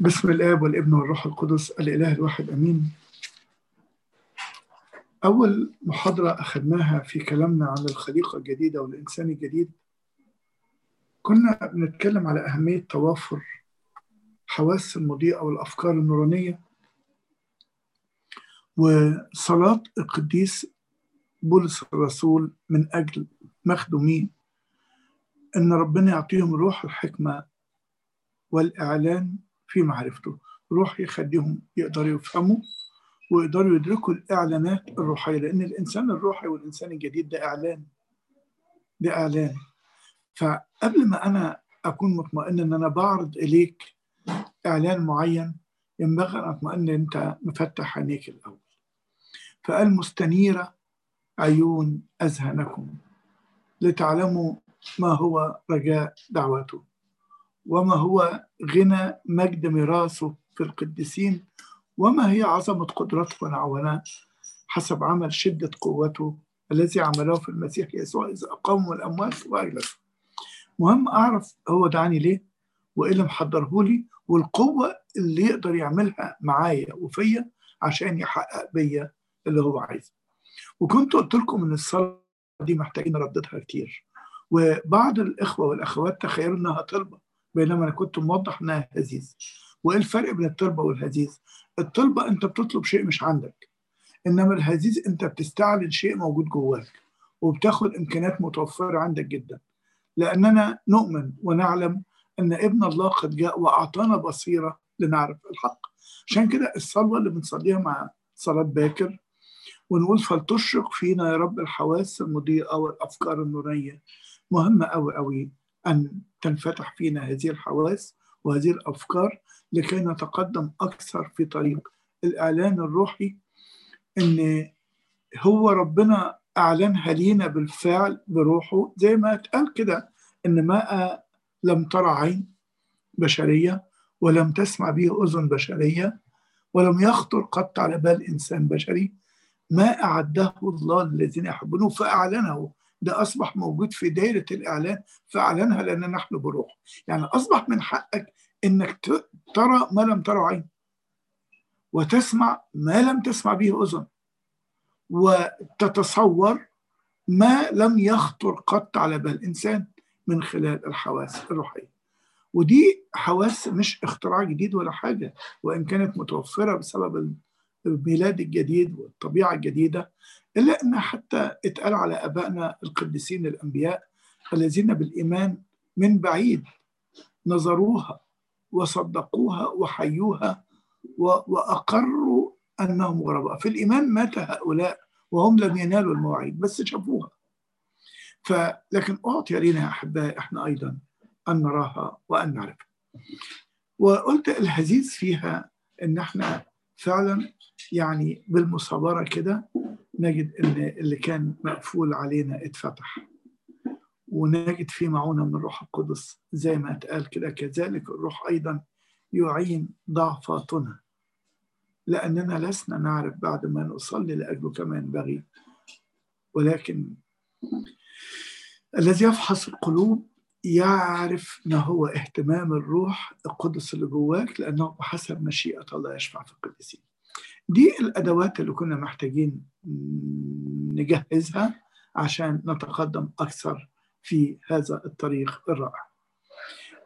بسم الآب والابن والروح القدس الإله الواحد أمين. أول محاضرة أخذناها في كلامنا عن الخليقة الجديدة والإنسان الجديد كنا بنتكلم على أهمية توافر حواس المضيئة والأفكار النورانية. وصلاة القديس بولس الرسول من أجل مخدومين إن ربنا يعطيهم روح الحكمة والإعلان في معرفته. روح يخليهم يقدروا يفهموا ويقدروا يدركوا الإعلانات الروحية لأن الإنسان الروحي والإنسان الجديد ده إعلان. ده إعلان. فقبل ما أنا أكون مطمئن إن أنا بعرض إليك إعلان معين ينبغي أن أطمئن إن أنت مفتح عينيك الأول. فقال مستنيرة عيون أذهانكم لتعلموا ما هو رجاء دعوته وما هو غنى مجد ميراثه في القديسين وما هي عظمة قدرته ونعوناه حسب عمل شدة قوته الذي عمله في المسيح يسوع إذا أقام الأموات وأجلسه مهم أعرف هو دعاني ليه؟ وإيه اللي محضره لي؟ والقوة اللي يقدر يعملها معايا وفيا عشان يحقق بيا اللي هو عايزه. وكنت قلت لكم إن الصلاة دي محتاجين نرددها كتير. وبعض الإخوة والأخوات تخيلوا إنها طلبة. بينما أنا كنت موضح إنها هزيز وإيه الفرق بين الطلبة والهزيز؟ الطلبة أنت بتطلب شيء مش عندك إنما الهزيز أنت بتستعلن شيء موجود جواك وبتاخد إمكانيات متوفرة عندك جدا. لأننا نؤمن ونعلم إن ابن الله قد جاء وأعطانا بصيرة لنعرف الحق. عشان كده الصلوة اللي بنصليها مع صلاة باكر ونقول فلتشرق فينا يا رب الحواس المضيئة والأفكار النورية. مهمة قوي قوي أن تنفتح فينا هذه الحواس وهذه الأفكار لكي نتقدم أكثر في طريق الإعلان الروحي إن هو ربنا أعلنها لينا بالفعل بروحه زي ما اتقال كده إن ما لم ترى عين بشرية ولم تسمع به أذن بشرية ولم يخطر قط على بال إنسان بشري ما أعده الله للذين يحبونه فأعلنه. ده أصبح موجود في دائرة الإعلان فأعلنها لأن نحن بروح يعني أصبح من حقك إنك ترى ما لم ترى عين وتسمع ما لم تسمع به أذن وتتصور ما لم يخطر قط على بال إنسان من خلال الحواس الروحية. ودي حواس مش اختراع جديد ولا حاجة وإن كانت متوفرة بسبب الميلاد الجديد والطبيعة الجديدة إلا أن حتى اتقال على أبائنا القديسين الأنبياء الذين بالإيمان من بعيد نظروها وصدقوها وحيوها وأقروا أنهم غرباء. في الإيمان مات هؤلاء وهم لم ينالوا المواعيد بس شافوها. فلكن أعطي لنا يا أحبائي إحنا أيضا أن نراها وأن نعرفها. وقلت الهزيز فيها إن إحنا فعلا يعني بالمصابرة كده نجد إن اللي كان مقفول علينا اتفتح. ونجد في معونة من الروح القدس زي ما اتقال كده كذلك الروح أيضا يعين ضعفاتنا. لأننا لسنا نعرف بعد ما نصلي لأجله كما ينبغي. ولكن الذي يفحص القلوب يعرف ما هو اهتمام الروح القدس اللي جواك لأنه بحسب مشيئة الله يشفع في القديسين دي الأدوات اللي كنا محتاجين نجهزها عشان نتقدم أكثر في هذا الطريق الرائع.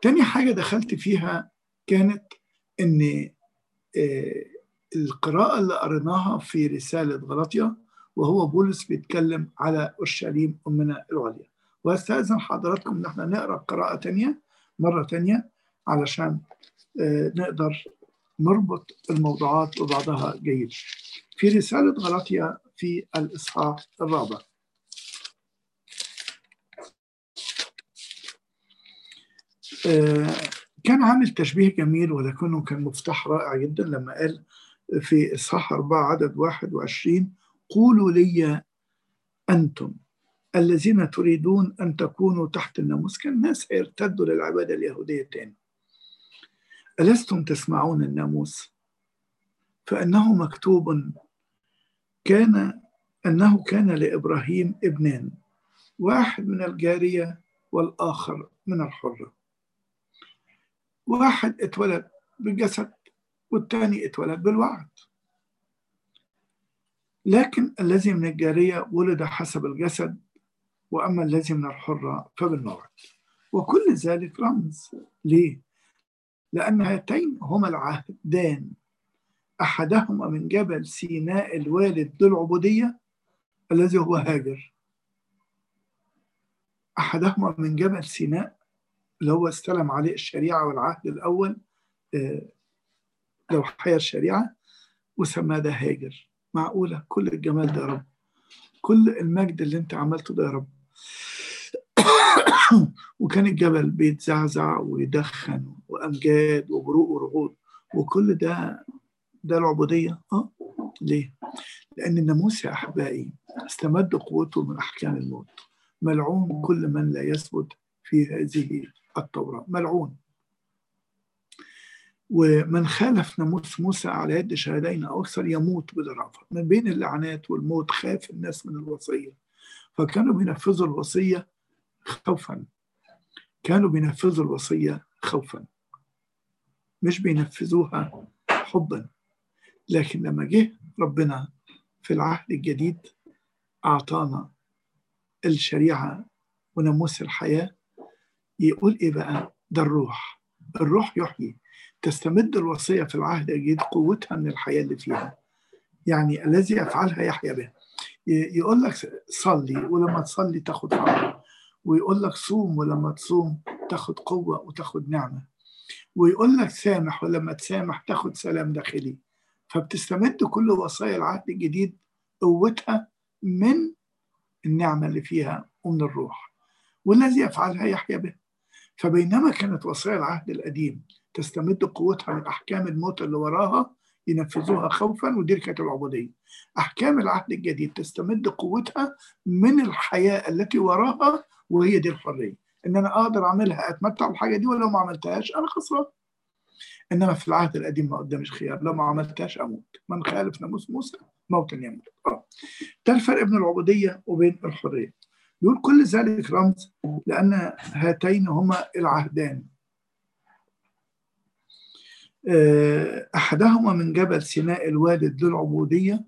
تاني حاجة دخلت فيها كانت إن القراءة اللي قريناها في رسالة غلطيا وهو بولس بيتكلم على أورشليم أمنا العليا. وأستأذن حضراتكم إن إحنا نقرأ قراءة تانية مرة تانية علشان نقدر نربط الموضوعات ببعضها جيد. في رسالة غلطية في الإصحاح الرابع. كان عامل تشبيه جميل ولكنه كان مفتاح رائع جدا لما قال في إصحاح أربعة عدد واحد وعشرين قولوا لي أنتم. الذين تريدون أن تكونوا تحت الناموس كان الناس هيرتدوا للعبادة اليهودية تاني. ألستم تسمعون الناموس؟ فإنه مكتوب كان أنه كان لإبراهيم ابنان واحد من الجارية والآخر من الحرة. واحد اتولد بالجسد والتاني اتولد بالوعد. لكن الذي من الجارية ولد حسب الجسد وأما الذي من الحرة فبالموعد. وكل ذلك رمز ليه؟ لأن هاتين هما العهدان. أحدهما من جبل سيناء الوالد للعبودية الذي هو هاجر. أحدهما من جبل سيناء اللي هو استلم عليه الشريعة والعهد الأول لو حيا الشريعة وسماه ده هاجر. معقولة؟ كل الجمال ده يا رب. كل المجد اللي أنت عملته ده يا رب. وكان الجبل بيتزعزع ويدخن وأمجاد وبروق ورعود وكل ده ده العبودية. آه ليه؟ لأن الناموس يا أحبائي استمد قوته من أحكام الموت. ملعون كل من لا يثبت في هذه التوراة. ملعون. ومن خالف ناموس موسى على يد شهدين أو أكثر يموت رأفة من بين اللعنات والموت خاف الناس من الوصية. فكانوا بينفذوا الوصية خوفا. كانوا بينفذوا الوصية خوفا. مش بينفذوها حبا. لكن لما جه ربنا في العهد الجديد أعطانا الشريعة وناموس الحياة يقول إيه بقى؟ ده الروح. الروح يحيي. تستمد الوصية في العهد الجديد قوتها من الحياة اللي فيها. يعني الذي يفعلها يحيا به يقول لك صلي ولما تصلي تاخد حق ويقول لك صوم ولما تصوم تاخد قوة وتاخد نعمة. ويقول لك سامح ولما تسامح تاخد سلام داخلي. فبتستمد كل وصايا العهد الجديد قوتها من النعمة اللي فيها ومن الروح. والذي يفعلها يحيا به. فبينما كانت وصايا العهد القديم تستمد قوتها من أحكام الموت اللي وراها ينفذوها خوفا ودي كانت العبودية. أحكام العهد الجديد تستمد قوتها من الحياة التي وراها وهي دي الحرية. إن أنا أقدر أعملها أتمتع بالحاجة دي ولو ما عملتهاش أنا خسران. إنما في العهد القديم ما قدامش خيار لو ما عملتهاش أموت. من خالف ناموس موسى موتا يموت. ده الفرق بين العبودية وبين الحرية. يقول كل ذلك رمز لأن هاتين هما العهدان أحدهما من جبل سيناء الوالد للعبودية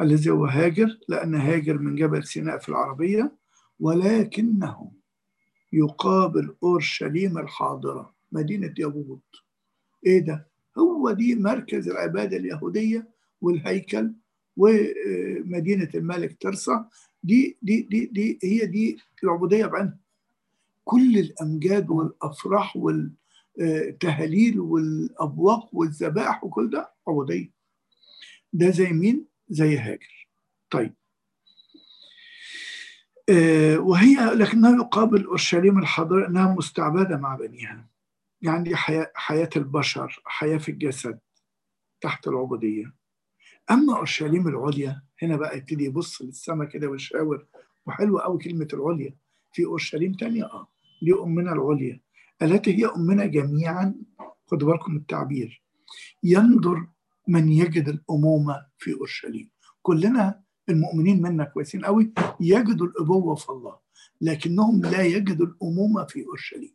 الذي هو هاجر لأن هاجر من جبل سيناء في العربية ولكنه يقابل أورشليم الحاضرة مدينة يهود إيه ده؟ هو دي مركز العبادة اليهودية والهيكل ومدينة الملك ترسا. دي دي دي دي هي دي العبودية بعينها كل الأمجاد والأفراح وال التهاليل والأبواق والذبائح وكل ده عبوديه ده زي مين؟ زي هاجر. طيب. آه وهي لكنها يقابل أورشليم الحاضره أنها مستعبدة مع بنيها. يعني حياة حياة البشر حياة في الجسد تحت العبودية. أما أورشليم العليا هنا بقى يبتدي يبص للسماء كده ويشاور وحلوة قوي كلمة العليا. في أورشليم تانية؟ آه. دي أمنا العليا. التي هي أمنا جميعا خدوا بالكم التعبير ينظر من يجد الأمومة في أورشليم كلنا المؤمنين منا كويسين قوي يجدوا الأبوة في الله لكنهم لا يجدوا الأمومة في أورشليم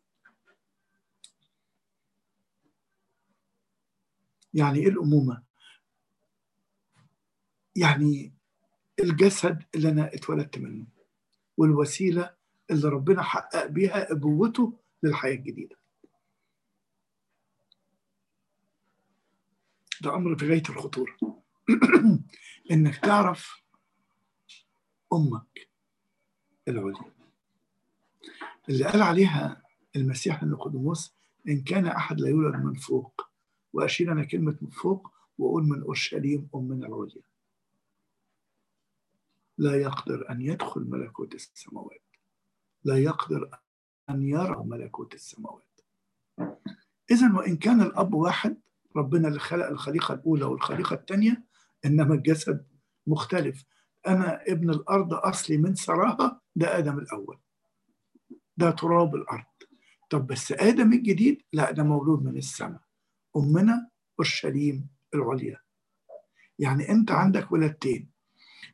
يعني إيه الأمومة؟ يعني الجسد اللي أنا اتولدت منه والوسيلة اللي ربنا حقق بيها أبوته للحياة الجديدة. ده أمر في غاية الخطورة. إنك تعرف أمك العليا. اللي قال عليها المسيح النقدموس إن كان أحد لا يولد من فوق وأشيل أنا كلمة من فوق وأقول من أورشليم أمنا العليا. لا يقدر أن يدخل ملكوت السماوات. لا يقدر أن يرى ملكوت السماوات. إذا وإن كان الأب واحد ربنا اللي خلق الخليقة الأولى والخليقة الثانية إنما الجسد مختلف. أنا ابن الأرض أصلي من سراها ده آدم الأول. ده تراب الأرض. طب بس آدم الجديد؟ لا ده مولود من السماء. أمنا أورشليم العليا. يعني أنت عندك ولادتين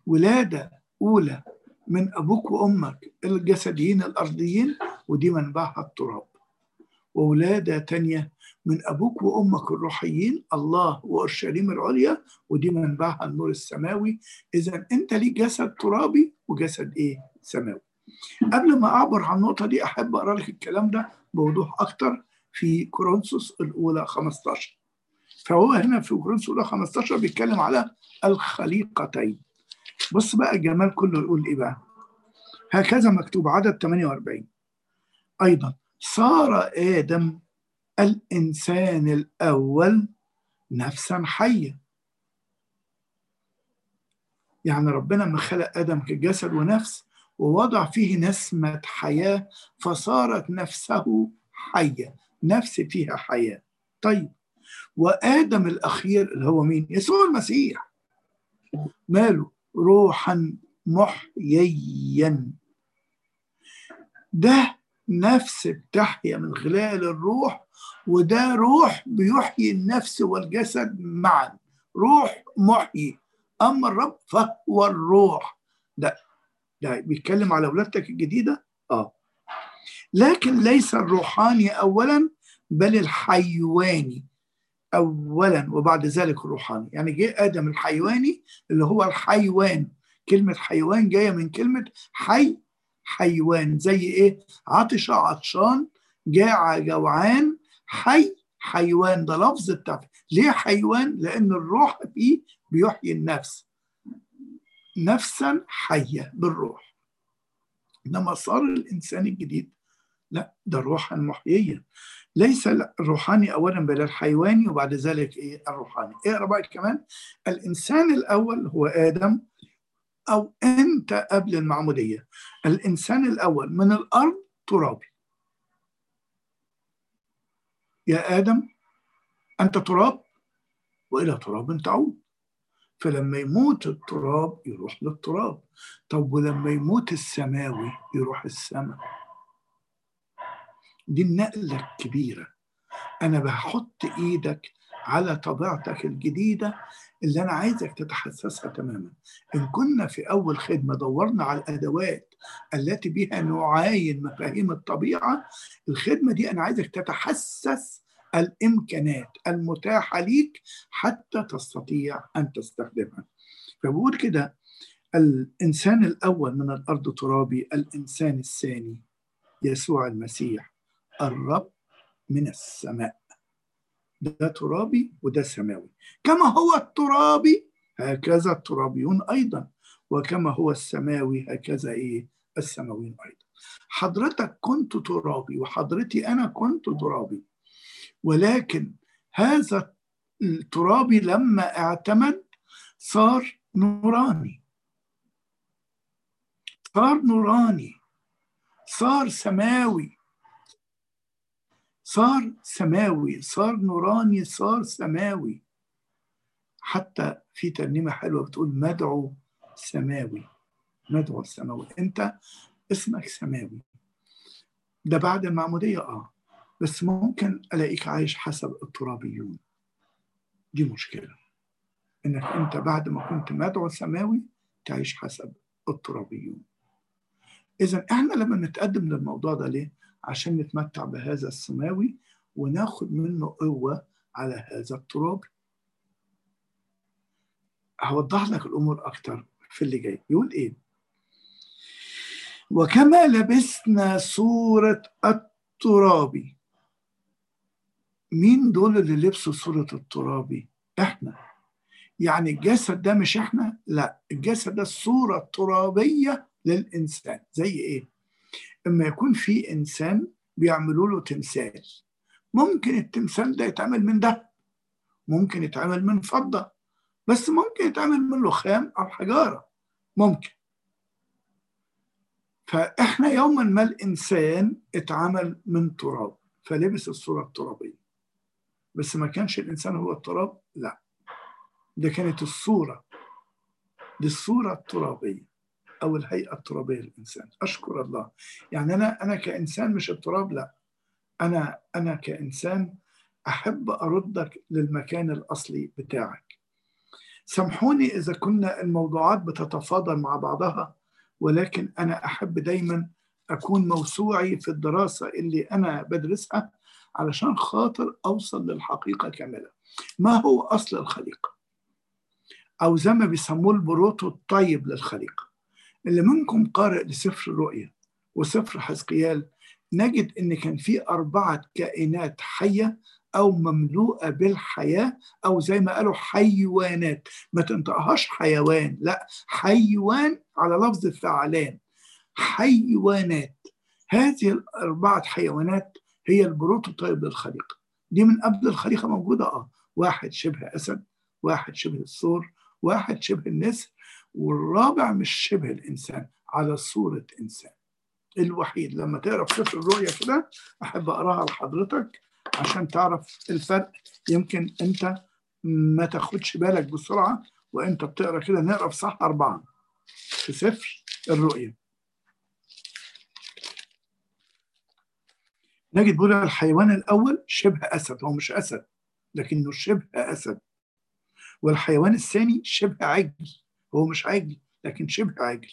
ولادة أولى من أبوك وأمك الجسديين الأرضيين ودي منبعها التراب. وولادة تانية من أبوك وأمك الروحيين الله وأورشليم العليا ودي منبعها النور السماوي. اذا أنت ليك جسد ترابي وجسد إيه؟ سماوي. قبل ما أعبر عن النقطة دي أحب أقرأ لك الكلام ده بوضوح أكتر في كورنثوس الأولى 15 فهو هنا في كورنثوس الأولى 15 بيتكلم على الخليقتين. بص بقى الجمال كله يقول إيه بقى؟ هكذا مكتوب عدد 48 أيضا. صار آدم الإنسان الأول نفسا حيه يعني ربنا ما خلق آدم كجسد ونفس ووضع فيه نسمة حياة فصارت نفسه حيه نفس فيها حياة. طيب وآدم الأخير اللي هو مين؟ يسوع المسيح. ماله؟ روحا محييا. ده نفس بتحيا من خلال الروح وده روح بيحيي النفس والجسد معا روح محيي. أما الرب فهو الروح. ده ده بيتكلم على ولادتك الجديدة؟ آه. لكن ليس الروحاني اولا بل الحيواني اولا وبعد ذلك الروحاني. يعني جه آدم الحيواني اللي هو الحيوان. كلمة حيوان جاية من كلمة حي حيوان زي إيه؟ عطش عطشان جاع جوعان حي حيوان ده لفظ بتاع ليه حيوان؟ لأن الروح فيه بيحيي النفس. نفسا حية بالروح. إنما صار الإنسان الجديد لا ده روحا محييا ليس الروحاني اولا بل الحيواني وبعد ذلك إيه؟ الروحاني. اقرأ بقى كمان. الإنسان الأول هو آدم أو أنت قبل المعمودية. الإنسان الأول من الأرض ترابي. يا آدم أنت تراب وإلى تراب تعود. فلما يموت التراب يروح للتراب. طب ولما يموت السماوي يروح السماء. دي النقلة الكبيرة. أنا بحط إيدك على طبيعتك الجديدة اللي أنا عايزك تتحسسها تماما. إن كنا في أول خدمة دورنا على الأدوات التي بها نعاين مفاهيم الطبيعة الخدمة دي أنا عايزك تتحسس الإمكانات المتاحة ليك حتى تستطيع أن تستخدمها. فبقول كده الإنسان الأول من الأرض ترابي الإنسان الثاني يسوع المسيح الرب من السماء. ده ترابي وده سماوي. كما هو الترابي هكذا الترابيون أيضا وكما هو السماوي هكذا إيه؟ السماويون أيضا. حضرتك كنت ترابي وحضرتي أنا كنت ترابي ولكن هذا الترابي لما اعتمد صار نوراني. صار نوراني. صار سماوي. صار سماوي صار نوراني صار سماوي. حتى في ترنيمة حلوة بتقول مدعو سماوي. مدعو السماوي. انت اسمك سماوي. ده بعد المعمودية؟ آه. بس ممكن ألاقيك عايش حسب الترابيون. دي مشكلة. إنك أنت بعد ما كنت مدعو سماوي تعيش حسب الترابيون. اذا إحنا لما نتقدم للموضوع ده ليه؟ عشان نتمتع بهذا السماوي وناخد منه قوة على هذا التراب. هوضح لك الأمور أكتر في اللي جاي. يقول إيه؟ وكما لبسنا صورة الترابي مين دول اللي لبسوا صورة الترابي إحنا. يعني الجسد ده مش إحنا؟ لا الجسد ده الصورة الترابية للإنسان. زي إيه؟ اما يكون في إنسان بيعملوا له تمثال ممكن التمثال ده يتعمل من ده ممكن يتعمل من فضة بس ممكن يتعمل من رخام أو حجارة ممكن. فإحنا يوما ما الإنسان اتعمل من تراب فلبس الصورة الترابية بس ما كانش الإنسان هو التراب لا. ده كانت الصورة دي الصورة الترابية. أو الهيئة الترابية للإنسان. أشكر الله. يعني أنا أنا كإنسان مش التراب لا. أنا أنا كإنسان أحب أردك للمكان الأصلي بتاعك. سامحوني إذا كنا الموضوعات بتتفاضل مع بعضها ولكن أنا أحب دايما أكون موسوعي في الدراسة اللي أنا بدرسها علشان خاطر أوصل للحقيقة كاملة. ما هو أصل الخليقة؟ أو زي ما بيسموه البروتو الطيب للخليقة. اللي منكم قارئ لسفر الرؤيا وسفر حزقيال نجد إن كان في أربعة كائنات حية أو مملوءة بالحياة أو زي ما قالوا حيوانات. ما تنطقهاش حيوان لا حيوان على لفظ الفعلان. حيوانات. هذه الأربعة حيوانات هي ال prototype للخليقة. دي من قبل الخليقة موجودة آه واحد شبه أسد واحد شبه الثور واحد شبه النسر والرابع مش شبه الإنسان على صورة إنسان. الوحيد لما تقرا في سفر الرؤيا كده أحب أقراها لحضرتك عشان تعرف الفرق. يمكن أنت ما تاخدش بالك بسرعة وأنت بتقرأ كده نقرأ في صح أربعة. في سفر الرؤيا. نجد بيقول الحيوان الأول شبه أسد هو مش أسد لكنه شبه أسد. والحيوان الثاني شبه عجل. هو مش عجل لكن شبه عجل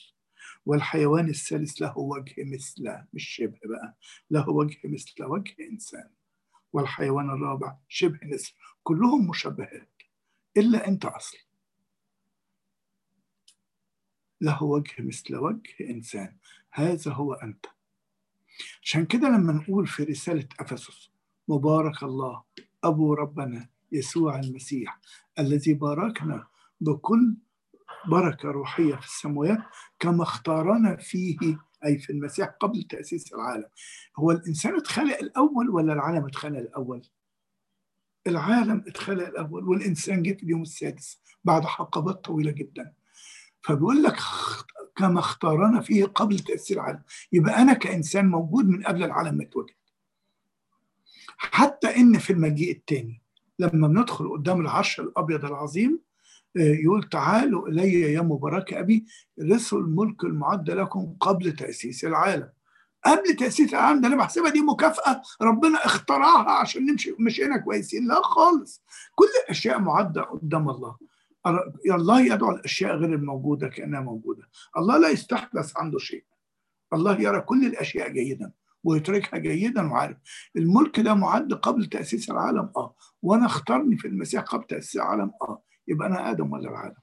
والحيوان الثالث له وجه مثله مش شبه بقى له وجه مثل وجه إنسان. والحيوان الرابع شبه نسر كلهم مشبهات إلا أنت أصل له وجه مثل وجه إنسان هذا هو أنت. عشان كده لما نقول في رسالة أفسس مبارك الله أبو ربنا يسوع المسيح الذي باركنا بكل بركة روحية في السماوات كما اختارنا فيه أي في المسيح قبل تأسيس العالم. هو الإنسان اتخلق الأول ولا العالم اتخلق الأول؟ العالم اتخلق الأول والإنسان جه في اليوم السادس بعد حقبات طويلة جدا. فبيقول لك كما اختارنا فيه قبل تأسيس العالم. يبقى أنا كإنسان موجود من قبل العالم ما اتوجد. حتى إن في المجيء الثاني لما بندخل قدام العرش الأبيض العظيم يقول تعالوا إلي يا مبارك أبي رثوا الملك المعد لكم قبل تأسيس العالم. قبل تأسيس العالم ده أنا بحسبها دي مكافأة ربنا اخترعها عشان نمشي مشينا كويسين لا خالص. كل الأشياء معدة قدام الله. الله يدعو الأشياء غير الموجودة كأنها موجودة. الله لا يستحدث عنده شيء. الله يرى كل الأشياء جيدا ويتركها جيدا وعارف. الملك ده معد قبل تأسيس العالم آه. وأنا اختارني في المسيح قبل تأسيس العالم آه. يبقى أنا آدم ولا العالم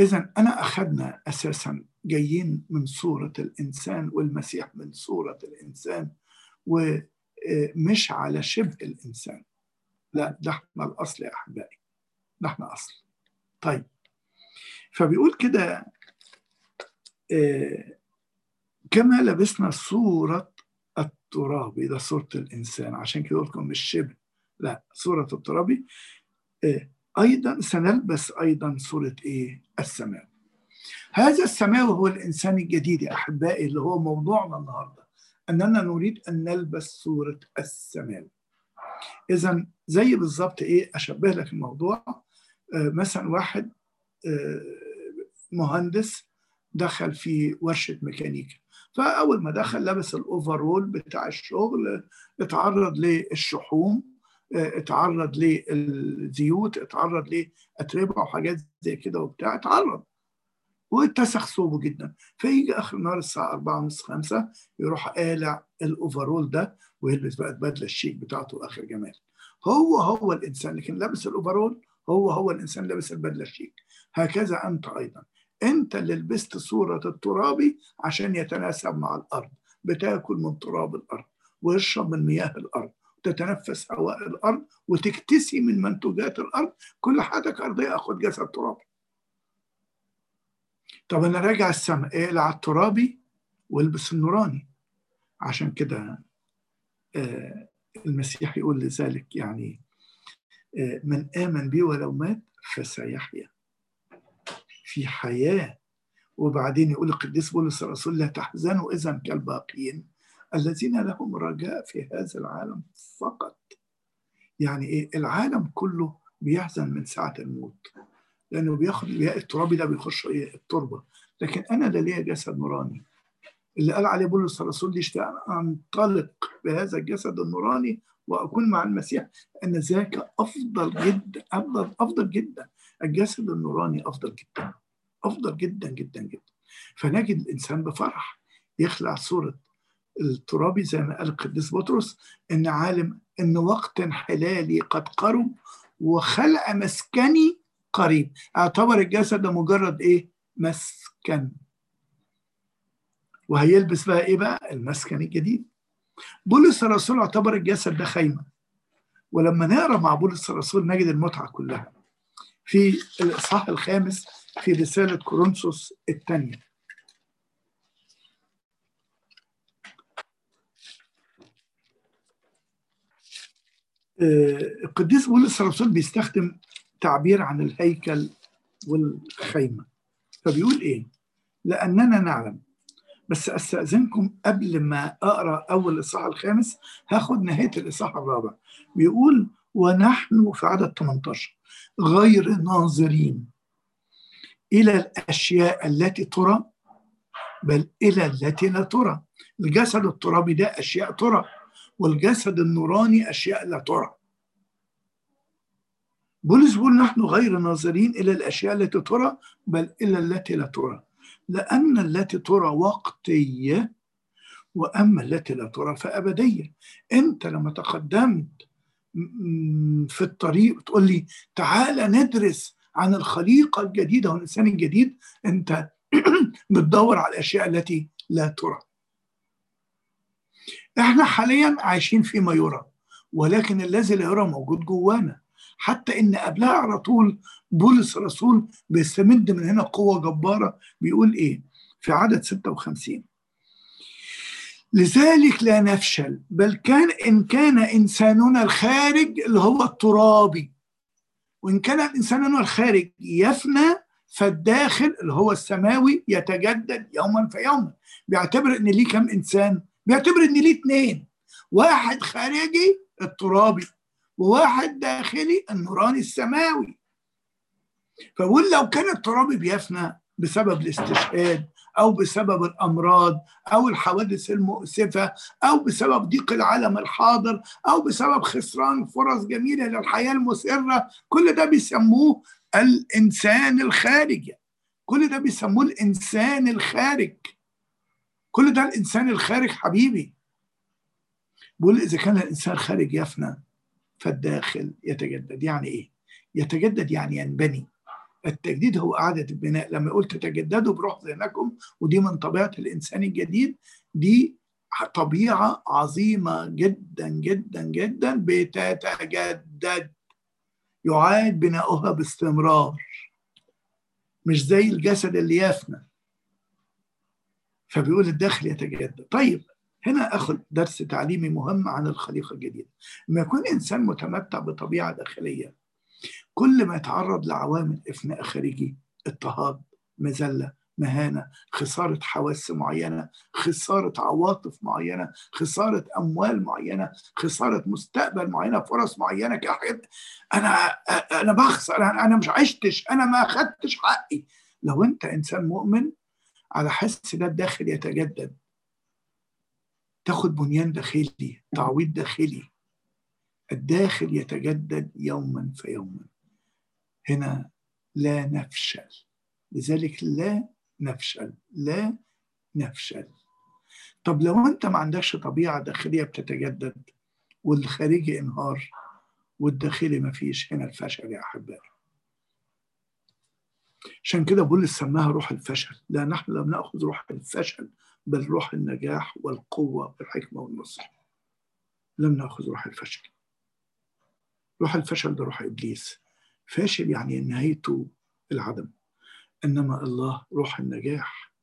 إذا أنا أخذنا أساسا جايين من صورة الإنسان والمسيح من صورة الإنسان ومش على شبه الإنسان. لا ده إحنا الأصل يا أحبائي. ده إحنا أصل. طيب. فبيقول كده كما لبسنا صورة الترابي ده صورة الإنسان عشان كده قلت لكم مش شبه. لا صورة الترابي أيضا سنلبس أيضا صورة إيه؟ السماء. هذا السماء هو الإنسان الجديد يا أحبائي اللي هو موضوعنا النهاردة. أننا نريد أن نلبس صورة السماء. إذا زي بالظبط إيه؟ أشبه لك الموضوع. آه مثلا واحد آه مهندس دخل في ورشة ميكانيكا فأول ما دخل لبس الأوفرول بتاع الشغل اتعرض للشحوم. اتعرض للزيوت اتعرض لأتربة وحاجات زي كده وبتاع اتعرض. واتسخ ثوبه جدا. فيجي آخر النهار الساعة 4 ونص 5 يروح قالع ال overall ده ويلبس بقى البدله الشيك بتاعته آخر جمال. هو هو الإنسان لكن لابس ال overall هو هو الإنسان لابس البدلة الشيك. هكذا أنت أيضا. أنت اللي لبست صورة الترابي عشان يتناسب مع الأرض بتاكل من تراب الأرض ويشرب من مياه الأرض. تتنفس هواء الأرض وتكتسي من منتوجات الأرض كل حاجة أرضية اخد جسد ترابي. طب أنا راجع السماء اقلع الترابي؟ والبس النوراني. عشان كده آه المسيح يقول لذلك يعني آه من آمن بي ولو مات فسيحيا. في حياة. وبعدين يقول القديس بولس الرسول لا تحزنوا إذا كالباقين الذين لهم رجاء في هذا العالم فقط. يعني إيه؟ العالم كله بيحزن من ساعة الموت. لأنه بياخد الترابي ده بيخش إيه؟ التربة. لكن أنا ده ليا جسد نوراني. اللي قال عليه بولس الرسول دي اشتاق أنطلق بهذا الجسد النوراني وأكون مع المسيح أن ذاك أفضل جدا أفضل أفضل جدا. الجسد النوراني أفضل جدا. أفضل جدا جدا جدا. فنجد الإنسان بفرح. يخلع صورة الترابي زي ما قال القديس بطرس إن عالم إن وقت انحلالي قد قرب وخلق مسكني قريب. اعتبر الجسد مجرد إيه؟ مسكن. وهيلبس بقى إيه بقى؟ المسكن الجديد. بولس الرسول اعتبر الجسد ده خيمة. ولما نقرأ مع بولس الرسول نجد المتعة كلها. في الإصحاح الخامس في رسالة كورنثوس الثانية. القديس بولس الرسول بيستخدم تعبير عن الهيكل والخيمة. فبيقول إيه؟ لأننا نعلم بس أستأذنكم قبل ما أقرأ أول الاصحاح الخامس هاخد نهاية الإصحاح الرابع. بيقول ونحن في عدد 18 غير ناظرين إلى الأشياء التي ترى بل إلى التي لا ترى. الجسد الترابي ده أشياء ترى. والجسد النوراني أشياء لا ترى. بولس بيقول نحن غير ناظرين إلى الأشياء التي ترى بل إلى التي لا ترى. لأن التي ترى وقتية وأما التي لا ترى فأبدية. أنت لما تقدمت في الطريق تقول لي تعالى ندرس عن الخليقة الجديدة والإنسان الجديد أنت بتدور على الأشياء التي لا ترى. إحنا حاليا عايشين فيما يرى ولكن الذي لا يرى موجود جوانا. حتى إن قبلها على طول بولس الرسول بيستمد من هنا قوة جبارة. بيقول إيه؟ في عدد 56 لذلك لا نفشل بل كان إن كان إنساننا الخارج اللي هو الترابي. وإن كان إنساننا الخارج يفنى فالداخل اللي هو السماوي يتجدد يوما فيوما بيعتبر إن ليه كم إنسان؟ بيعتبر إن ليه اتنين. واحد خارجي الترابي وواحد داخلي النوراني السماوي. فبقول لو كان الترابي بيفنى بسبب الاستشهاد أو بسبب الأمراض أو الحوادث المؤسفة أو بسبب ضيق العالم الحاضر أو بسبب خسران فرص جميلة للحياة المسرة كل ده بيسموه الإنسان الخارجي. كل ده بيسموه الإنسان الخارج. كل ده الإنسان الخارج حبيبي. بقول إذا كان الإنسان الخارج يفنى فالداخل يتجدد. يعني إيه؟ يتجدد يعني ينبني. التجديد هو إعادة البناء. لما قلت تجددوا بروح ذهنكم ودي من طبيعة الإنسان الجديد. دي طبيعة عظيمة جدا جدا جدا بتتجدد. يعاد بناؤها باستمرار. مش زي الجسد اللي يفنى. فبيقول الداخل يتجدد. طيب هنا أخذ درس تعليمي مهم عن الخليقه الجديده لما يكون إنسان متمتع بطبيعة داخلية كل ما يتعرض لعوامل إفناء خارجي اضطهاد مذلة مهانة خسارة حواس معينة خسارة عواطف معينة خسارة أموال معينة خسارة مستقبل معينة فرص معينة كحد أنا أنا بخسر أنا مش عشتش أنا ما أخدتش حقي. لو أنت إنسان مؤمن على حس ده الداخل يتجدد. تاخد بنيان داخلي تعويض داخلي. الداخل يتجدد يوما فيوما هنا لا نفشل. لذلك لا نفشل. لا نفشل. طب لو أنت ما عندكش طبيعة داخلية بتتجدد والخارجي انهار والداخلي ما فيش هنا الفشل يا أحبائي. عشان كده بولس سماها روح الفشل لا نحن لم نأخذ روح الفشل بل روح النجاح والقوة والحكمة والنصر. لم نأخذ روح الفشل. روح الفشل ده روح إبليس. فاشل يعني نهايته العدم. إنما الله روح النجاح.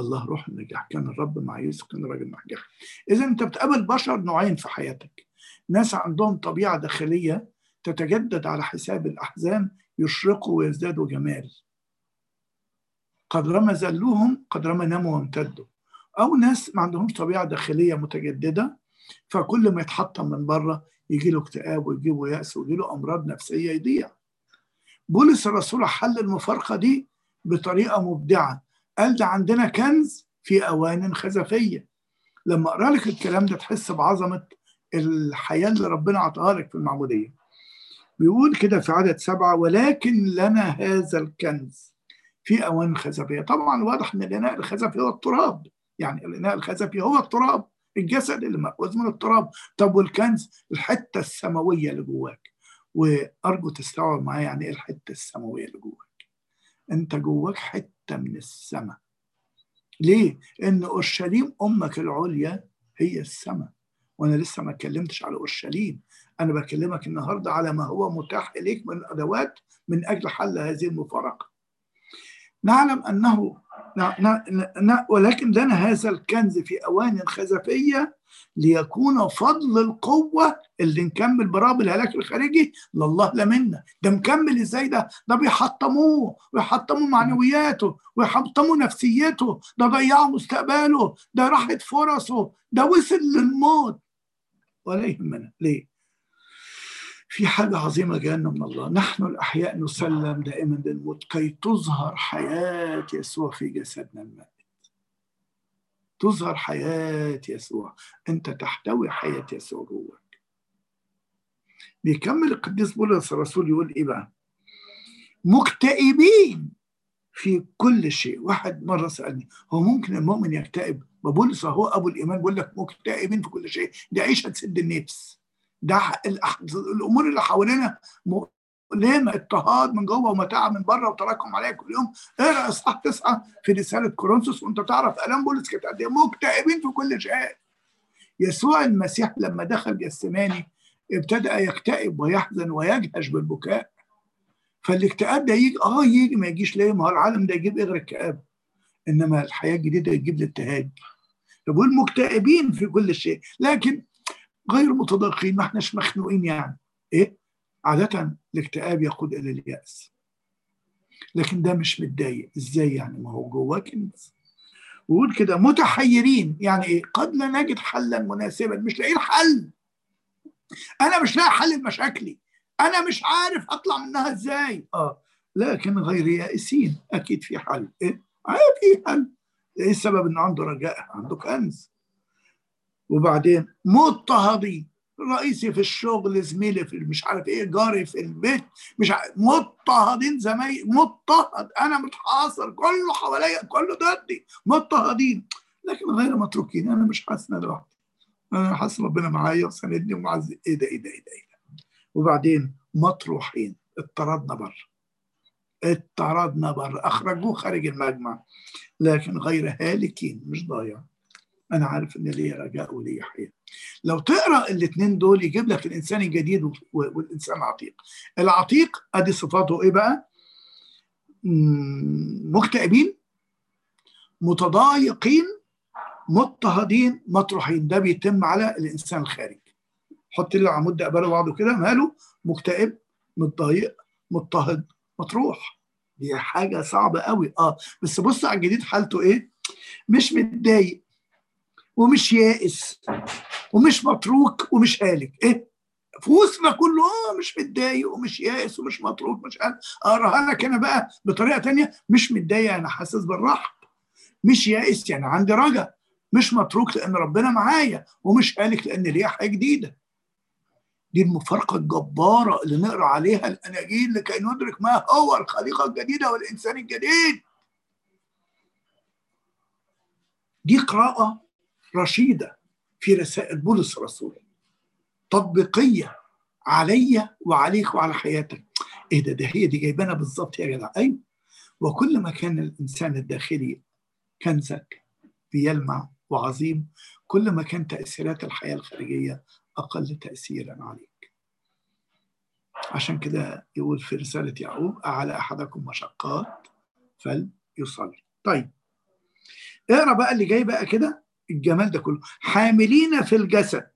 الله روح النجاح. كان الرب مع يوسف كان الراجل نجاح إذا أنت بتقابل بشر نوعين في حياتك. ناس عندهم طبيعة داخلية تتجدد على حساب الأحزان يشرقوا ويزدادوا جمال. قدرما زلوهم قدرما ناموا وامتدوا. أو ناس ما عندهمش طبيعة داخلية متجددة فكل ما يتحطم من بره يجي له اكتئاب ويجي له يأس ويجي له أمراض نفسية يضيع. بولس الرسول حل المفارقة دي بطريقة مبدعة. قال ده عندنا كنز في أوان خزفية. لما أقرأ لك الكلام ده تحس بعظمة الحياة اللي ربنا عطاها لك في المعموديه بيقول كده في عدد سبعة ولكن لنا هذا الكنز في أوان خزفية. طبعا واضح إن الإناء الخزفي هو التراب. يعني الإناء الخزفي هو التراب. الجسد اللي مأخوذ من التراب. طب والكنز؟ الحتة السماوية اللي جواك. وأرجو تستوعب معايا يعني إيه الحتة السماوية اللي جواك. أنت جواك حتة من السماء. ليه؟ إن أورشليم أمك العليا هي السماء. وأنا لسه ما اتكلمتش على أورشليم. أنا بكلمك النهارده على ما هو متاح إليك من ادوات من أجل حل هذه المفارقة. نعلم أنه ولكن لنا هذا الكنز في أوان خزفية ليكون فضل القوة اللي نكمل براب الهلاك الخارجي لله لا منا ده مكمل إزاي ده؟ ده بيحطموه ويحطموا معنوياته ويحطموا نفسيته ده ضيعوا مستقبله ده راحت فرصه ده وصل للموت. ولا يهمنا. ليه؟ في حاجة عظيمة جانا من الله. نحن الأحياء نسلم دائما للموت كي تظهر حياة يسوع في جسدنا المائت تظهر حياة يسوع. أنت تحتوي حياة يسوع جواك. بيكمل القديس بولس الرسول يقول إيه بقى؟ مكتئبين في كل شيء. واحد مرة سألني هو ممكن المؤمن يكتئب؟ بولس هو أبو الإيمان بيقول لك مكتئبين في كل شيء. دي عيشة تسد النفس. ده الأمور اللي حوالينا مؤلمه اضطهاد من جوه ومتاع من بره وتراكم عليا كل يوم. اقرا اصحاح تسعة في رسالة كورنثوس. وأنت تعرف الام بولس كانت قد إيه مكتئبين في كل شيء. يسوع المسيح لما دخل جسماني ابتدأ يكتئب ويحزن ويجهش بالبكاء. فالاكتئاب ده يجي آه يجي ما يجيش ليه؟ ما هو العالم ده يجيب اغرى الكآبة إنما الحياة الجديدة يجيب الابتهاج. بقول مكتئبين في كل شيء. لكن غير متضايقين ما احناش مخنوقين يعني. إيه؟ عادة الاكتئاب يقود إلى اليأس. لكن ده مش متضايق. إزاي يعني؟ ما هو جواه كنز. ويقول كده متحيرين. يعني إيه؟ قد لا نجد حلا مناسبا. مش لاقيين حل أنا مش لاقي حل لمشاكلي. أنا مش عارف أطلع منها إزاي. آه. لكن غير يائسين. أكيد في حل. إيه؟ في حل. إيه السبب انه عنده رجاء؟ عنده كنز. وبعدين مضطهدين رئيسي في الشغل زميلي في مش عارف إيه جاري في البيت مش عارف مضطهدين زمايلي مضطهد. أنا متحاصر كله حواليا كله ضدي. مضطهدين. لكن غير متروكين. أنا مش حاسس ان لوحدي أنا حاسس ربنا معايا وساندني ومعز. إيه ده إيه ده إيه ده, ده. وبعدين مطروحين. اطردنا بره اطردنا بره أخرجوه خارج المجمع. لكن غير هالكين مش ضايع. أنا عارف إن ليا رجاء وليا حياة. لو تقرأ الاثنين دول يجيب لك الإنسان الجديد والإنسان العتيق. العتيق أدي صفاته إيه بقى؟ مكتئبين متضايقين مضطهدين مطروحين ده بيتم على الإنسان الخارج حط لي العمود ده قباله بعضه كده ماله؟ مكتئب متضايق مضطهد مطروح. دي حاجة صعبة قوي آه بس بص على الجديد حالته إيه؟ مش متضايق ومش يائس ومش متروك ومش هالك. إيه؟ في وسطنا كله آه مش متضايق ومش يائس ومش متروك مش اقراها لك أنا بقى بطريقة تانية مش متضايق أنا حاسس بالراحه مش يائس يعني عندي رجا مش متروك لأن ربنا معايا ومش هالك لأن ليا حاجة جديدة. دي المفارقة الجبارة اللي نقرأ عليها الأناجيل لكي ندرك ما هو الخليقة الجديدة والإنسان الجديد. دي قراءة رشيدة في رسائل بولس الرسول تطبيقية عليا وعليك وعلى حياتك. إيه ده؟ ده هي دي جايبانا بالظبط يا جدع. أيوه. وكل ما كان الإنسان الداخلي كنزك بيلمع وعظيم كل ما كان تأثيرات الحياة الخارجية أقل تاثيرا عليك. عشان كده يقول في رسالة يعقوب أعلى أحدكم مشقات فليصلي. طيب اقرأ بقى اللي جاي بقى كده. الجمال ده كله. حاملين في الجسد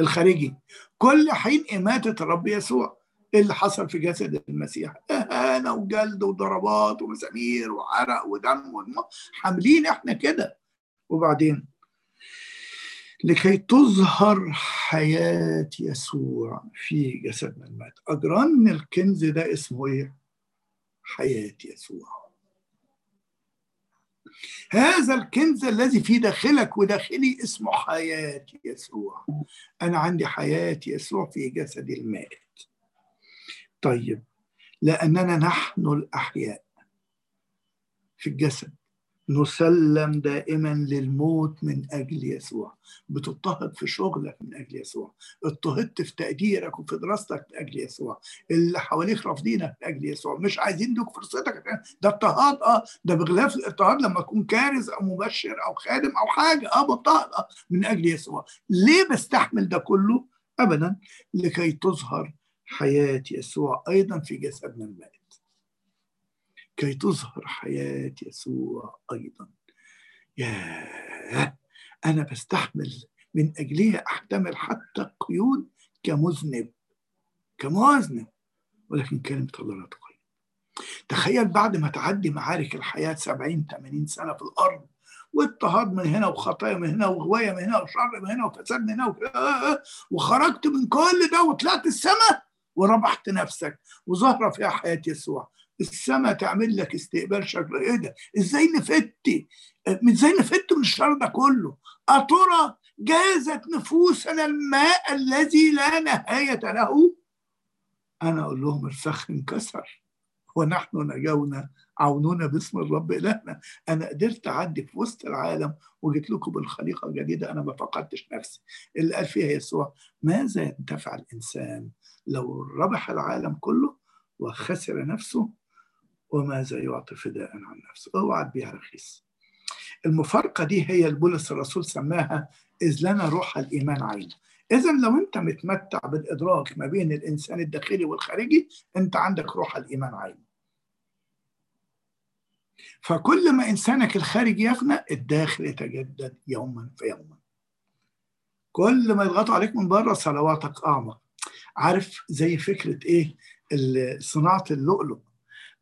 الخارجي. كل حين إماتة الرب يسوع اللي حصل في جسد المسيح. إهانة وجلد وضربات ومسامير وعرق ودم ودم حاملين إحنا كده. وبعدين لكي تظهر حياة يسوع في جسدنا المات. أجران الكنز ده اسمه إيه؟ حياة يسوع. هذا الكنز الذي في داخلك وداخلي اسمه حياة يسوع. أنا عندي حياة يسوع في جسد المائت طيب لأننا نحن الأحياء في الجسد. نسلم دائما للموت من أجل يسوع. بتضطهد في شغلك من أجل يسوع. اضطهدت في تقديرك وفي دراستك من أجل يسوع. اللي حواليك رافضينك من أجل يسوع. مش عايزين يدوك فرصتك. ده اضطهاد آه. ده بغلاف الاضطهاد لما اكون كارز أو مبشر أو خادم أو حاجة. آه بضطهد آه من أجل يسوع. ليه بستحمل ده كله؟ ابدا لكي تظهر حياة يسوع أيضا في جسدنا المائت كي تظهر حياة يسوع أيضا. يا أنا بستحمل من أجلها أحتمل حتى القيود كمذنب. كمذنب. ولكن كلمة الله لا تقيد. تخيل بعد ما تعدي معارك الحياة 70 80 سنة في الأرض واضطهاد من هنا وخطايا من هنا وغوايه من هنا وشر من هنا وفساد من هنا وخرجت من كل ده وطلعت السماء وربحت نفسك وظهر فيها حياة يسوع. السماء تعمل لك استقبال شكله إيه ده؟ إزاي نفتي إزاي نفت من الشر ده كله؟ أترى جازت نفوسنا الماء الذي لا نهاية له؟ أنا أقول لهم الفخ انكسر. ونحن نجونا عونونا باسم الرب إلهنا. أنا قدرت أعدي في وسط العالم وجيت لكم بالخليقة الجديدة. أنا ما فقدتش نفسي. اللي قال فيها يسوع ماذا ينتفع الإنسان لو ربح العالم كله وخسر نفسه وماذا يعطي فداء عن نفسه. اوعى تبيع رخيص. المفارقة دي هي البولس الرسول سماها إذ لنا روح الإيمان عين. إذا لو أنت متمتع بالإدراك ما بين الإنسان الداخلي والخارجي أنت عندك روح الإيمان عين. فكل ما إنسانك الخارجي يفنى الداخل يتجدد يوما فيوما كل ما يضغطوا عليك من بره صلواتك أعمق. عارف زي فكرة إيه؟ صناعة اللؤلؤ.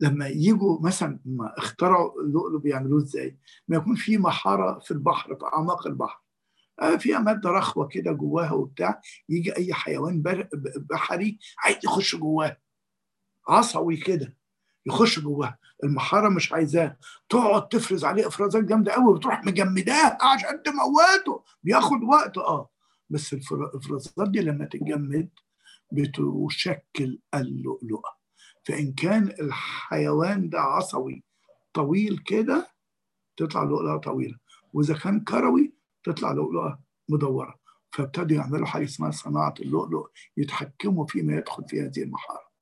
لما يجوا مثلا ما اخترعوا اللؤلؤ بيعملوه إزاي؟ ما يكون في محارة في البحر في أعماق البحر. آه فيها ماده رخوة كده جواها وبتاع يجي أي حيوان بحري عايز يخش جواها عصوي كده يخش جواها المحارة مش عايزاه. تقعد تفرز عليه إفرازات جامدة قوي وتروح مجمداه عشان تموته. بياخد وقت آه. بس الإفرازات دي لما تتجمد بتشكل اللؤلؤة. فإن كان الحيوان ده عصوي طويل كده تطلع لؤلؤة طويلة. وإذا كان كروي تطلع لؤلؤة مدورة. فابتدوا يعملوا حاجة اسمها صناعة اللؤلؤ يتحكموا فيما يدخل في هذه المحارة.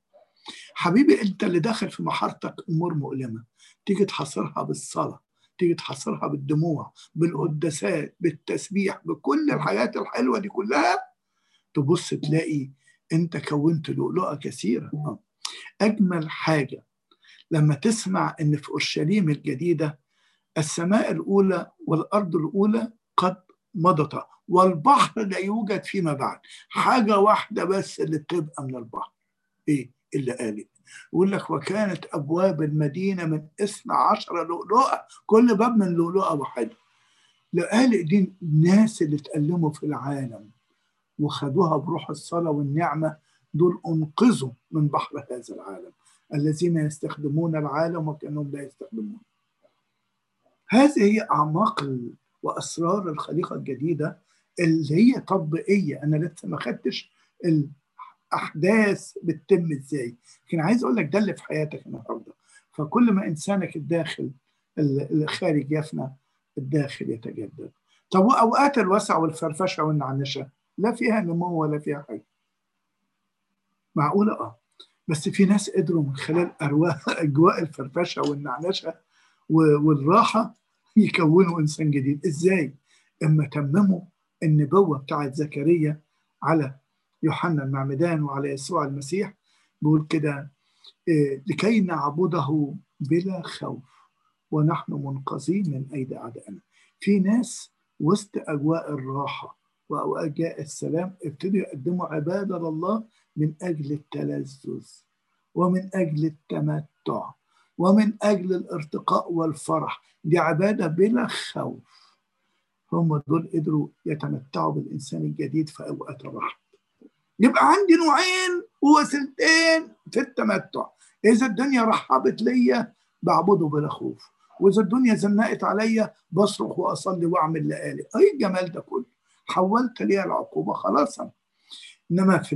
حبيبي أنت اللي داخل في محارتك أمور مؤلمة. تيجي تحصرها بالصلاة تيجي تحصرها بالدموع بالقداسات بالتسبيح بكل الحاجات الحلوة دي كلها تبص تلاقي أنت كونت لؤلؤة كثيرة. أجمل حاجة لما تسمع إن في أورشليم الجديدة السماء الأولى والأرض الأولى قد مضت والبحر لا يوجد فيما بعد. حاجة واحدة بس اللي بتبقى من البحر. إيه اللي قالت يقول لك وكانت أبواب المدينة من اثنى عشر لؤلؤة. كل باب من لؤلؤة واحدة لقالق دي الناس اللي اتألموا في العالم وخدوها بروح الصلاة والنعمة دول أنقذوا من بحر هذا العالم الذين يستخدمون العالم وكأنهم لا يستخدمون. هذه هي أعماق وأسرار الخليقة الجديدة اللي هي تطبيقيه أنا لسه ما خدتش الأحداث بتتم إزاي. لكن عايز أقول لك ده اللي في حياتك النهارده. فكل ما إنسانك الداخل الخارج يفنى الداخل يتجدد. طب وأوقات الوسع والفرفشة والنعنشة؟ لا فيها نمو ولا فيها حاجة. معقولة؟ آه. بس في ناس قدروا من خلال أرواح أجواء الفرفشة والنعنشة والراحة يكونوا إنسان جديد. إزاي؟ إما تمموا النبوة بتاعت زكريا على يوحنا المعمدان وعلى يسوع المسيح. بيقول كده إيه لكي نعبده بلا خوف ونحن منقذين من أيدي أعدائنا. في ناس وسط أجواء الراحة وأجواء السلام ابتدوا يقدموا عبادة لله من أجل التلذذ ومن أجل التمتع ومن أجل الارتقاء والفرح دي عبادة بلا خوف. هم دول قدروا يتمتعوا بالإنسان الجديد في أوقات الراحة. يبقى عندي نوعين ووسيلتين في التمتع. إذا الدنيا رحبت ليا بعبده بلا خوف وإذا الدنيا زنقت عليا بصرخ وأصلي وأعمل لآلي. أي الجمال ده كله. حولت ليها العقوبة خلاص إنما في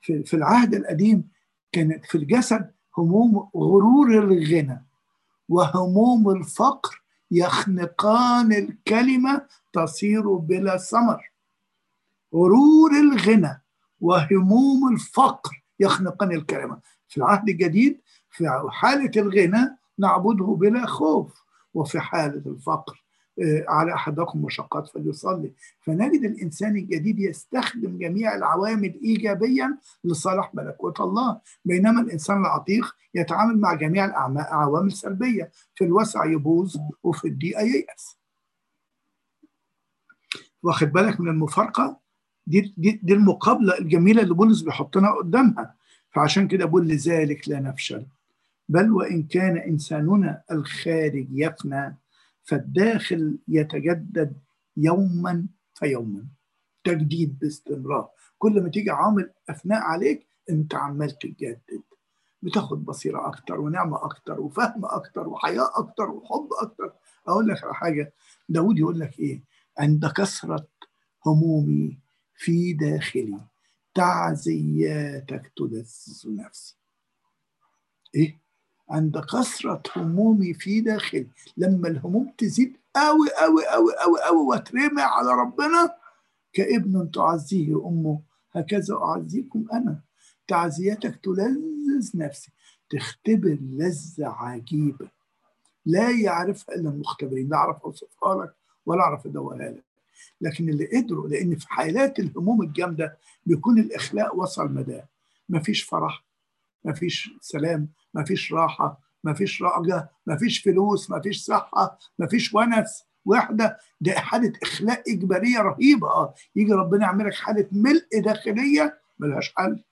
في, في العهد القديم كانت في الجسد هموم غرور الغنى وهموم الفقر يخنقان الكلمة تصير بلا ثمر. غرور الغنى وهموم الفقر يخنقان الكلمة. في العهد الجديد في حالة الغنى نعبده بلا خوف وفي حالة الفقر على أحدكم مشقات فليصلي. فنجد الإنسان الجديد يستخدم جميع العوامل إيجابيا لصالح ملكوت الله. بينما الإنسان العتيق يتعامل مع جميع العوامل سلبية. في الوسع يبوظ وفي الضيقة ييأس. واخد بالك من المفارقة؟ دي, دي, دي المقابلة الجميلة اللي بولس بيحطنا قدامها. فعشان كده بقول لذلك لا نفشل. بل وإن كان إنساننا الخارج يفنى فالداخل يتجدد يوما فيوما تجديد باستمرار. كل ما تيجي عامل أفناء عليك أنت عمال تتجدد بتاخد بصيرة أكتر ونعمة أكتر وفهم أكتر وحياة أكتر وحب أكتر. أقول لك على حاجة داود يقول لك إيه؟ عند كثرة همومي في داخلي تعزياتك تلذ نفسي. إيه؟ عند كثرة همومي في داخلي لما الهموم تزيد قوي قوي قوي قوي قوي واترمي على ربنا كابن تعزيه أمه. هكذا أعزيكم أنا. تعزيتك تلذذ نفسي. تختبر لذة عجيبة لا يعرفها إلا المختبرين. لا أعرف أوصفها لك ولا أعرف أدوها لك. لكن اللي قدروا لأن في حالات الهموم الجامدة بيكون الإخلاء وصل مداه مفيش فرح. مفيش سلام مفيش راحة مفيش رأجة مفيش فلوس مفيش صحة مفيش ونس وحدة. ده حالة إخلاء إجبارية رهيبة. آه يجي ربنا يعمل لك حالة ملء داخلية ملهاش حل.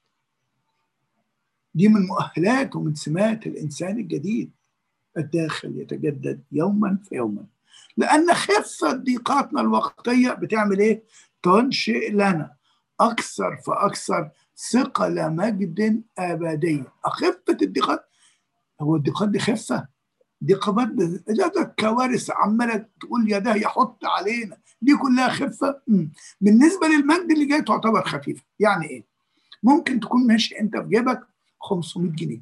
دي من مؤهلات ومن سمات الإنسان الجديد. الداخل يتجدد يوما فيوما لأن خفة ضيقاتنا الوقتية بتعمل إيه؟ تنشئ لنا أكثر فأكثر ثقل مجد أبدي. أخفة الضيقات هو الضيقات دي خفة؟ ضيقات ده كوارث عمالة تقول يا ده يحط علينا دي كلها خفة. بالنسبة للمجد اللي جاي تعتبر خفيفة. يعني إيه؟ ممكن تكون ماشي أنت في جيبك 500 جنيه.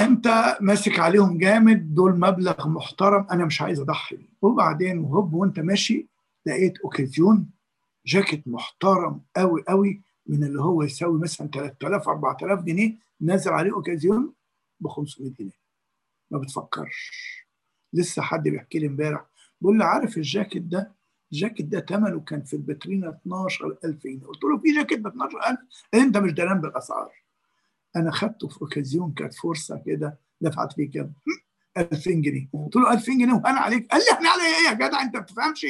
أنت ماسك عليهم جامد دول مبلغ محترم أنا مش عايز أضحي. بيه وبعدين وهوب وأنت ماشي لقيت أوكازيون جاكيت محترم قوي قوي من اللي هو يساوي مثلا 3000 4000 جنيه نازل عليه أوكازيون ب 500 جنيه. ما بتفكرش. لسه حد بيحكي لي امبارح بيقول لي عارف الجاكيت ده؟ الجاكيت ده ثمنه كان في البترينا 12000 جنيه. قلت له في جاكيت ب 12000 انت مش دريان بالأسعار. أنا خدته في أوكازيون كانت فرصة كده دفعت فيه كام؟ 2000 جنيه. قلت له 2000 جنيه وأنا عليك. قال لي إحنا علي إيه يا جدع؟ انت ما بتفهمش.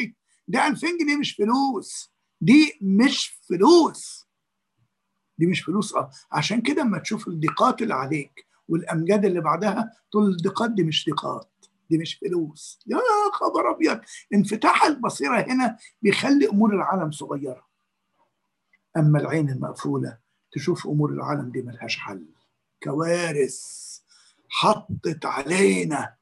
ده 2000 جنيه مش فلوس. دي مش فلوس. دي مش فلوس آه. عشان كده اما تشوف الضيقات اللي عليك والأمجاد اللي بعدها تقول الضيقات دي مش ضيقات دي مش فلوس. يا خبر أبيض! انفتاح البصيرة هنا بيخلي أمور العالم صغيرة. أما العين المقفولة تشوف أمور العالم دي ملهاش حل. كوارث حطت علينا.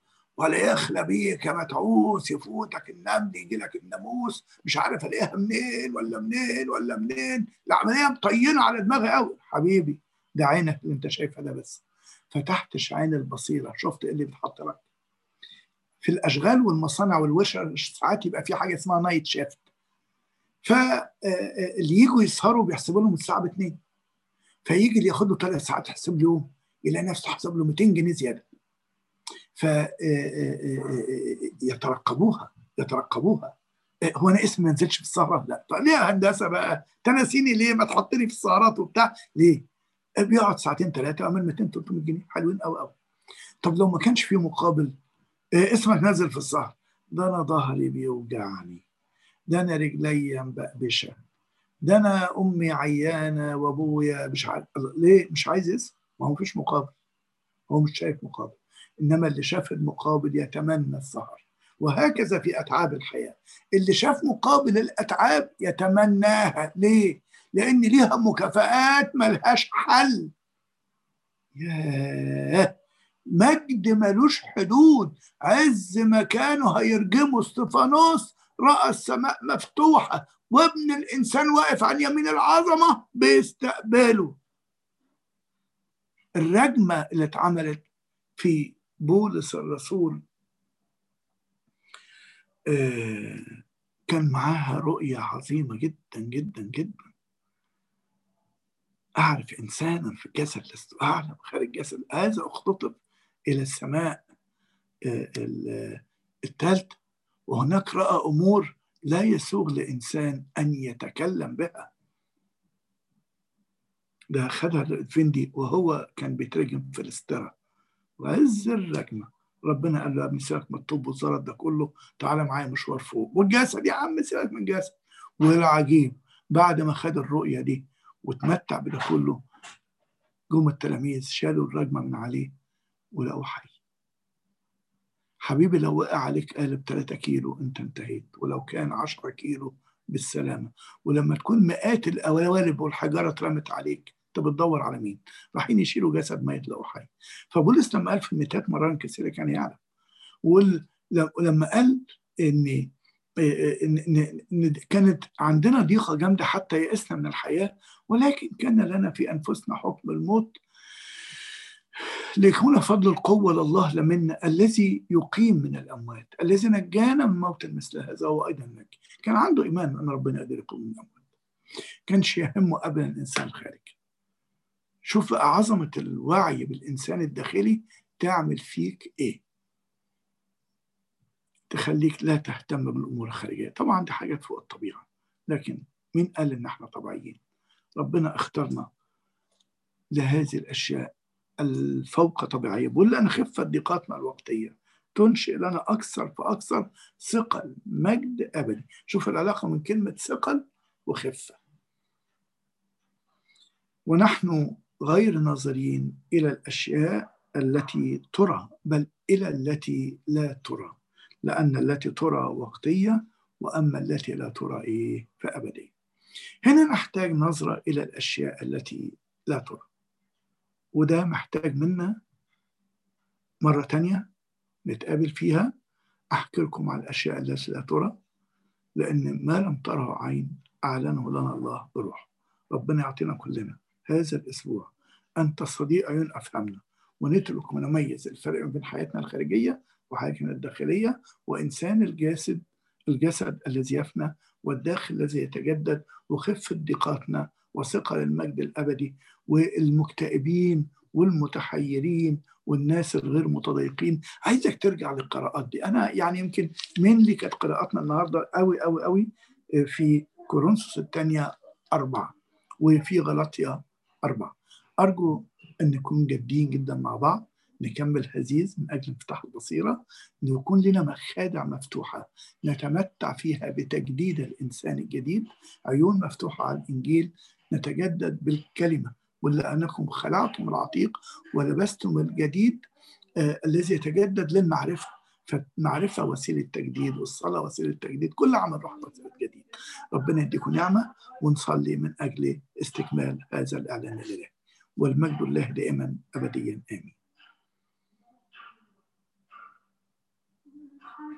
ولا يخلى بيك يا متعوس يفوتك النمل يجي لك الناموس. مش عارف ألاقيها منين ولا منين ولا منين. العملية مطينة على دماغي قوي حبيبي ده عينك اللي أنت شايفها ده بس. فتحتش عين البصيرة. شفت إيه اللي بيتحط لك في الأشغال والمصانع والورش ساعات يبقى في حاجة اسمها night shift فاللي يجوا يسهروا بيحسبوا لهم الساعة ب 2 فيجي اللي ياخد له ثلاث ساعات يحسب له يوم يلاقي نفسه حسب له 200 جنيه زيادة. ف يترقبوها يترقبوها. هو أنا اسمي ما نزلش في السهره لا. طب ليه هندسة بقى؟ تناسيني ليه؟ ما تحطني في السهرات وبتاع. ليه؟ بيقعد ساعتين ثلاثة عمل 200 300 جنيه. حلوين قوي قوي طب لو ما كانش في مقابل اسمك نازل في السهر. ده أنا ظهري بيوجعني. ده أنا رجلي مبقبشه ده أنا أمي عيانة وأبويا مش عارف. ليه؟ مش عايز يسمع ما هو مفيش مقابل. هو مش شايف مقابل. إنما اللي شاف المقابل يتمنى السهر. وهكذا في أتعاب الحياة. اللي شاف مقابل الأتعاب يتمناها. ليه؟ لأن ليها مكافآت ملهاش حل. ياه! مجد ملوش حدود. عز ما كانوا هيرجموا استفانوس رأى السماء مفتوحة. وابن الإنسان واقف عن يمين العظمة بيستقبله الرجمة اللي اتعملت في بولس الرسول آه كان معاها رؤية عظيمة جدا جدا جدا. أعرف إنسانا في الجسد لست أعلم خارج الجسد. هذا أختطف إلى السماء الثالثة وهناك رأى أمور لا يسوغ لإنسان أن يتكلم بها. ده خدها الفندي وهو كان بيترجم الاسترا وعز الرجمة ربنا قال له يا ابني سيبك من الطب والزلط ده كله تعالى معايا مشوار فوق. والجسد يا عم سيبك من الجسد. والعجيب بعد ما خد الرؤية دي وتمتع بده كله جم التلاميذ شالوا الرجمة من عليه ولقوه حي. حبيبي لو وقع عليك قالب 3 كيلو انت انتهيت. ولو كان 10 كيلو بالسلامة. ولما تكون مئات القوالب والحجارة اترمت عليك انت بتدور على مين؟ رايحين يشيلوا جسد ميت لقوا حي فبولس لما قال في الميتات مرات كثيرة كان يعلم. ولما قال ان إن كانت عندنا ضيقة جامدة حتى يئسنا من الحياة ولكن كان لنا في أنفسنا حكم الموت. ليكون فضل القوة لله لمنا الذي يقيم من الأموات الذي نجانا من موت مثل هذا هو أيضا نجي كان عنده إيمان أن ربنا يقدر يقوم من الأموات. كانش يهمه أبدا الإنسان الخارجي. شوف عظمة الوعي بالإنسان الداخلي تعمل فيك إيه؟ تخليك لا تهتم بالأمور الخارجية. طبعا دي حاجات فوق الطبيعة لكن مين قال إن إحنا طبيعيين؟ ربنا اختارنا لهذه الأشياء الفوق طبيعية. بقول لنا خفه ضيقاتنا الوقتية تنشئ لنا أكثر فأكثر ثقل مجد أبدي. شوف العلاقة من كلمة ثقل وخفة. ونحن غير ناظرين إلى الأشياء التي ترى بل إلى التي لا ترى لأن التي ترى وقتية وأما التي لا ترى إيه فأبدية. هنا نحتاج نظرة إلى الأشياء التي لا ترى. وده محتاج منا مرة تانية نتقابل فيها. أحكي لكم على الأشياء التي لا ترى لأن ما لم تره عين أعلنه لنا الله بروح ربنا يعطينا كلنا. هذا الأسبوع. أن تستطيع عيون أفهمنا ونترك ونميز الفرق بين حياتنا الخارجية وحياتنا الداخلية وإنسان الجسد الجسد الذي يفنى والداخل الذي يتجدد وخفة ضيقاتنا وثقل المجد الأبدي والمكتئبين والمتحيرين والناس الغير متضايقين. عايزك ترجع للقراءات دي. أنا يعني يمكن اللي كانت قراءاتنا النهاردة قوي قوي قوي في كورنثوس الثانية أربعة وفي غلطية أربعة. أرجو أن نكون جادين جدا مع بعض نكمل هزيز من أجل انفتاح البصيرة يكون لنا مخادع مفتوحة نتمتع فيها بتجديد الإنسان الجديد. عيون مفتوحة على الإنجيل نتجدد بالكلمة. ولا أنكم خلعتم العتيق ولبستم الجديد آه الذي يتجدد للمعرفة. فالمعرفة وسيلة تجديد والصلاة وسيلة تجديد كل عمل روح وسيلة جديد. ربنا يديكم نعمة ونصلي من أجل استكمال هذا الإعلان الإلهي والمجد الله دائما أبديا. آمين.